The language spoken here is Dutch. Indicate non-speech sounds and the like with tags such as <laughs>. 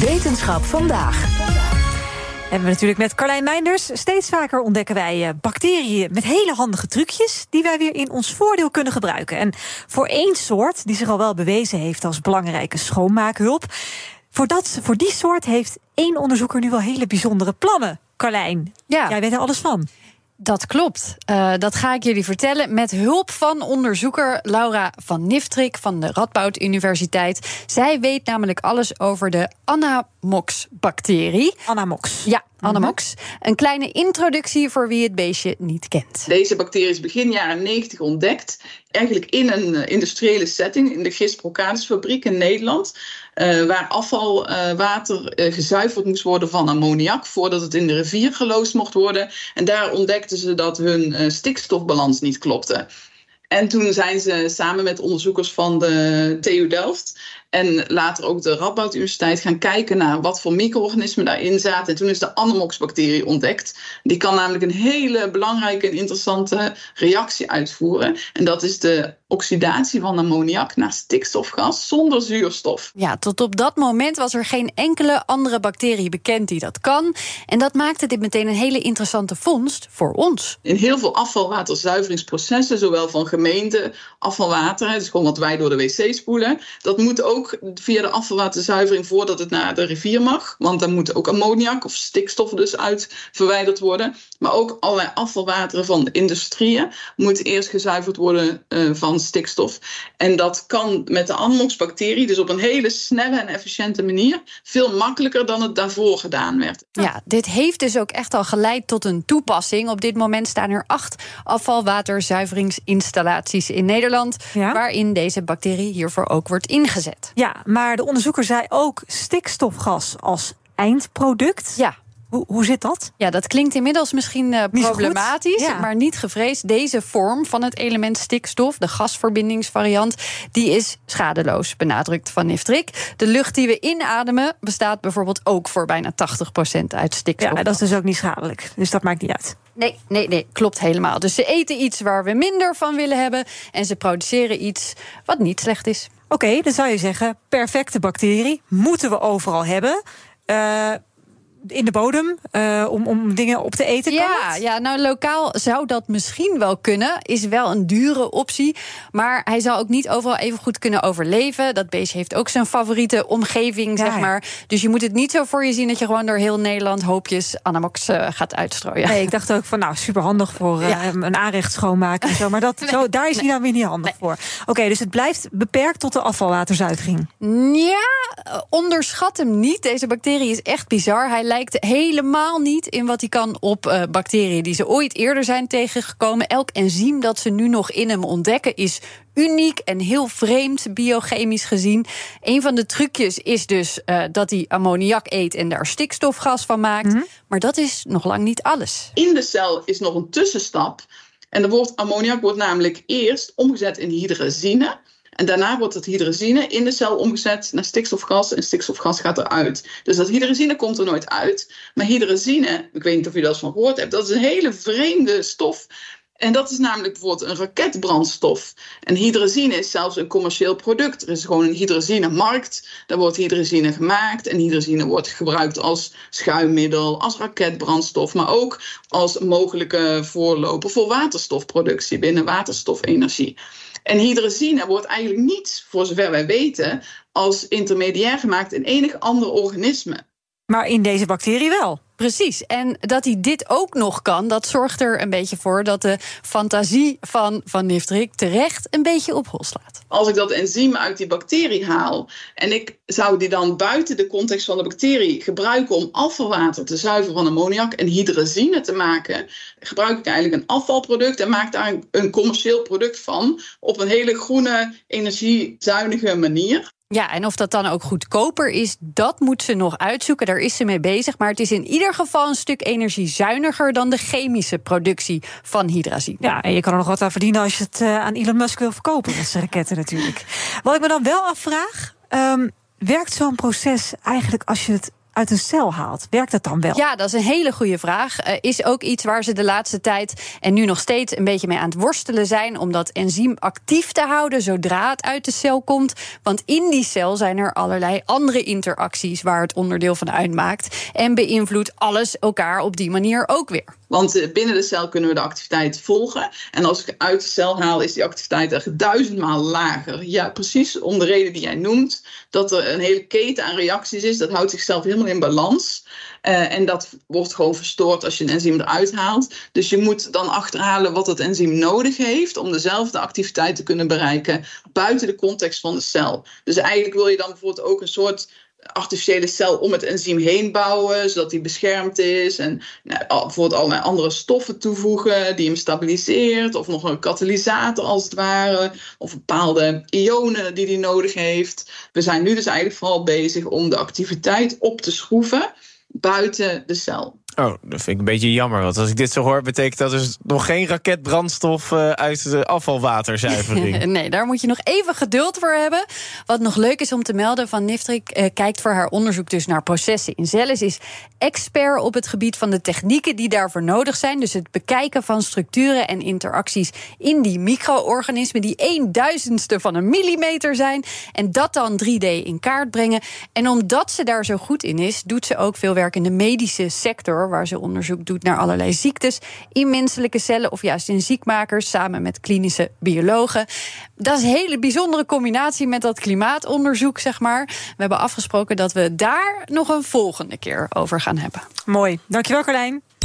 Wetenschap vandaag. Hebben we natuurlijk met Carlijn Meinders. Steeds vaker ontdekken wij eh, bacteriën met hele handige trucjes... die wij weer in ons voordeel kunnen gebruiken. En voor één soort, die zich al wel bewezen heeft als belangrijke schoonmaakhulp... voor, dat, voor die soort heeft één onderzoeker nu wel hele bijzondere plannen. Carlijn, Ja. jij weet er alles van. Dat klopt. Eh, dat ga ik jullie vertellen met hulp van onderzoeker Laura van Niftrik van de Radboud Universiteit. Zij weet namelijk alles over de Anamox-bacterie. Anamox. Ja, Anamox. Een kleine introductie voor wie het beestje niet kent. Deze bacterie is begin jaren 90 ontdekt. Eigenlijk in een eh, industriële setting, in de Gist fabriek in Nederland. eh, waar afvalwater eh, gezuiverd moest worden van ammoniak. voordat het in de rivier geloosd mocht worden. En daar ontdekten ze dat hun eh, stikstofbalans niet klopte. En toen zijn ze samen met onderzoekers van de TU Delft en later ook de Radboud Universiteit gaan kijken naar wat voor micro-organismen daarin zaten. En toen is de Anamox-bacterie ontdekt. Die kan namelijk een hele belangrijke en interessante reactie uitvoeren. En dat is de oxidatie van ammoniak naar stikstofgas zonder zuurstof. Ja, tot op dat moment was er geen enkele andere bacterie bekend die dat kan. En dat maakte dit meteen een hele interessante vondst voor ons. In heel veel afvalwaterzuiveringsprocessen, zowel van gemeente afvalwater, dus gewoon wat wij door de wc spoelen, dat moet ook via de afvalwaterzuivering voordat het naar de rivier mag. Want dan moet ook ammoniak of stikstof dus uit verwijderd worden. Maar ook allerlei afvalwateren van de industrieën moet eerst gezuiverd worden eh, van stikstof. En dat kan met de Anamox-bacterie dus op een hele snelle en efficiënte manier veel makkelijker dan het daarvoor gedaan werd. Ja, dit heeft dus ook echt al geleid tot een toepassing. Op dit moment staan er acht afvalwaterzuiveringsinstallaties in Nederland. Ja. Waarin deze bacterie hiervoor ook wordt ingezet. Ja, maar de onderzoeker zei ook stikstofgas als eindproduct. Ja. Hoe, hoe zit dat? Ja, dat klinkt inmiddels misschien eh, problematisch, Ja. maar niet gevreesd. Deze vorm van het element stikstof, de gasverbindingsvariant, die is schadeloos, benadrukt Van Niftrik. De lucht die we inademen bestaat bijvoorbeeld ook voor bijna 80% uit stikstof. Ja, dat is dus ook niet schadelijk. Dus dat maakt niet uit. Nee, nee, nee, klopt helemaal. Dus ze eten iets waar we minder van willen hebben en ze produceren iets wat niet slecht is. Oké, dan zou je zeggen, perfecte bacterie moeten we overal hebben. Eh, in de bodem, eh, om, om dingen op te eten. Ja, ja, nou lokaal zou dat misschien wel kunnen. Is wel een dure optie. Maar hij zal ook niet overal even goed kunnen overleven. Dat beestje heeft ook zijn favoriete omgeving, Ja, zeg maar. Dus je moet het niet zo voor je zien dat je gewoon door heel Nederland hoopjes Anamox eh, gaat uitstrooien. Nee, ik dacht ook van, nou, superhandig voor Ja. een aanrecht schoonmaken en zo. Maar dat, <laughs> zo, daar is hij dan weer niet handig voor. Oké, dus het blijft beperkt tot de afvalwaterzuivering. Ja, onderschat hem niet. Deze bacterie is echt bizar. Hij lijkt helemaal niet in wat hij kan op eh, bacteriën die ze ooit eerder zijn tegengekomen. Elk enzym dat ze nu nog in hem ontdekken is uniek en heel vreemd biochemisch gezien. Een van de trucjes is dus eh, dat hij ammoniak eet en daar stikstofgas van maakt. Maar dat is nog lang niet alles. In de cel is nog een tussenstap. En dan wordt ammoniak wordt namelijk eerst omgezet in hydrazine. En daarna wordt het hydrazine in de cel omgezet naar stikstofgas. En stikstofgas gaat eruit. Dus dat hydrazine komt er nooit uit. Maar hydrazine, ik weet niet of je dat van gehoord hebt, dat is een hele vreemde stof. En dat is namelijk bijvoorbeeld een raketbrandstof. En hydrazine is zelfs een commercieel product. Er is gewoon een hydrazinemarkt. Daar wordt hydrazine gemaakt. En hydrazine wordt gebruikt als schuimmiddel, als raketbrandstof. Maar ook als mogelijke voorloper voor waterstofproductie binnen waterstofenergie. En hydrazine wordt eigenlijk niet, voor zover wij weten, als intermediair gemaakt in enig ander organisme. Maar in deze bacterie wel. Precies. En dat hij dit ook nog kan, dat zorgt er een beetje voor dat de fantasie van Van Niftrik terecht een beetje op hol slaat. Als ik dat enzym uit die bacterie haal en ik zou die dan buiten de context van de bacterie gebruiken om afvalwater te zuiveren van ammoniak en hydrazine te maken, gebruik ik eigenlijk een afvalproduct en maak daar een, een commercieel product van op een hele groene, energiezuinige manier. Ja, en of dat dan ook goedkoper is, dat moet ze nog uitzoeken. Daar is ze mee bezig. Maar het is in ieder geval een stuk energiezuiniger dan de chemische productie van hydrazine. Ja, en je kan er nog wat aan verdienen als je het eh, aan Elon Musk wil verkopen. Dat zijn raketten natuurlijk. <laughs> Wat ik me dan wel afvraag, ehm, werkt zo'n proces eigenlijk als je het uit een cel haalt. Werkt dat dan wel? Ja, dat is een hele goede vraag. Uh, is ook iets waar ze de laatste tijd en nu nog steeds een beetje mee aan het worstelen zijn. Om dat enzym actief te houden zodra het uit de cel komt. Want in die cel zijn er allerlei andere interacties waar het onderdeel van uitmaakt. En beïnvloedt alles elkaar op die manier ook weer. Want eh, binnen de cel kunnen we de activiteit volgen. En als ik uit de cel haal, is die activiteit echt duizendmaal lager. Ja, precies om de reden die jij noemt. Dat er een hele keten aan reacties is. Dat houdt zichzelf helemaal in balans. Uh, en dat wordt gewoon verstoord als je een enzym eruit haalt. Dus je moet dan achterhalen wat het enzym nodig heeft om dezelfde activiteit te kunnen bereiken buiten de context van de cel. Dus eigenlijk wil je dan bijvoorbeeld ook een soort artificiële cel om het enzym heen bouwen, zodat die beschermd is. En nou, bijvoorbeeld allerlei andere stoffen toevoegen die hem stabiliseert. Of nog een katalysator als het ware. Of bepaalde ionen die hij nodig heeft. We zijn nu dus eigenlijk vooral bezig om de activiteit op te schroeven buiten de cel. Oh, dat vind ik een beetje jammer. Want als ik dit zo hoor, betekent dat dus nog geen raketbrandstof uh, uit de afvalwaterzuivering. <laughs> nee, daar moet je nog even geduld voor hebben. Wat nog leuk is om te melden: Van Niftrik uh, kijkt voor haar onderzoek dus naar processen in cellen. Is expert op het gebied van de technieken die daarvoor nodig zijn. Dus het bekijken van structuren en interacties in die micro-organismen, die een duizendste van een millimeter zijn. En dat dan 3D in kaart brengen. En omdat ze daar zo goed in is, doet ze ook veel werk in de medische sector waar ze onderzoek doet naar allerlei ziektes in menselijke cellen of juist in ziekmakers samen met klinische biologen. Dat is een hele bijzondere combinatie met dat klimaatonderzoek, zeg maar. We hebben afgesproken dat we daar nog een volgende keer over gaan hebben. Mooi. Dankjewel, Carlijn.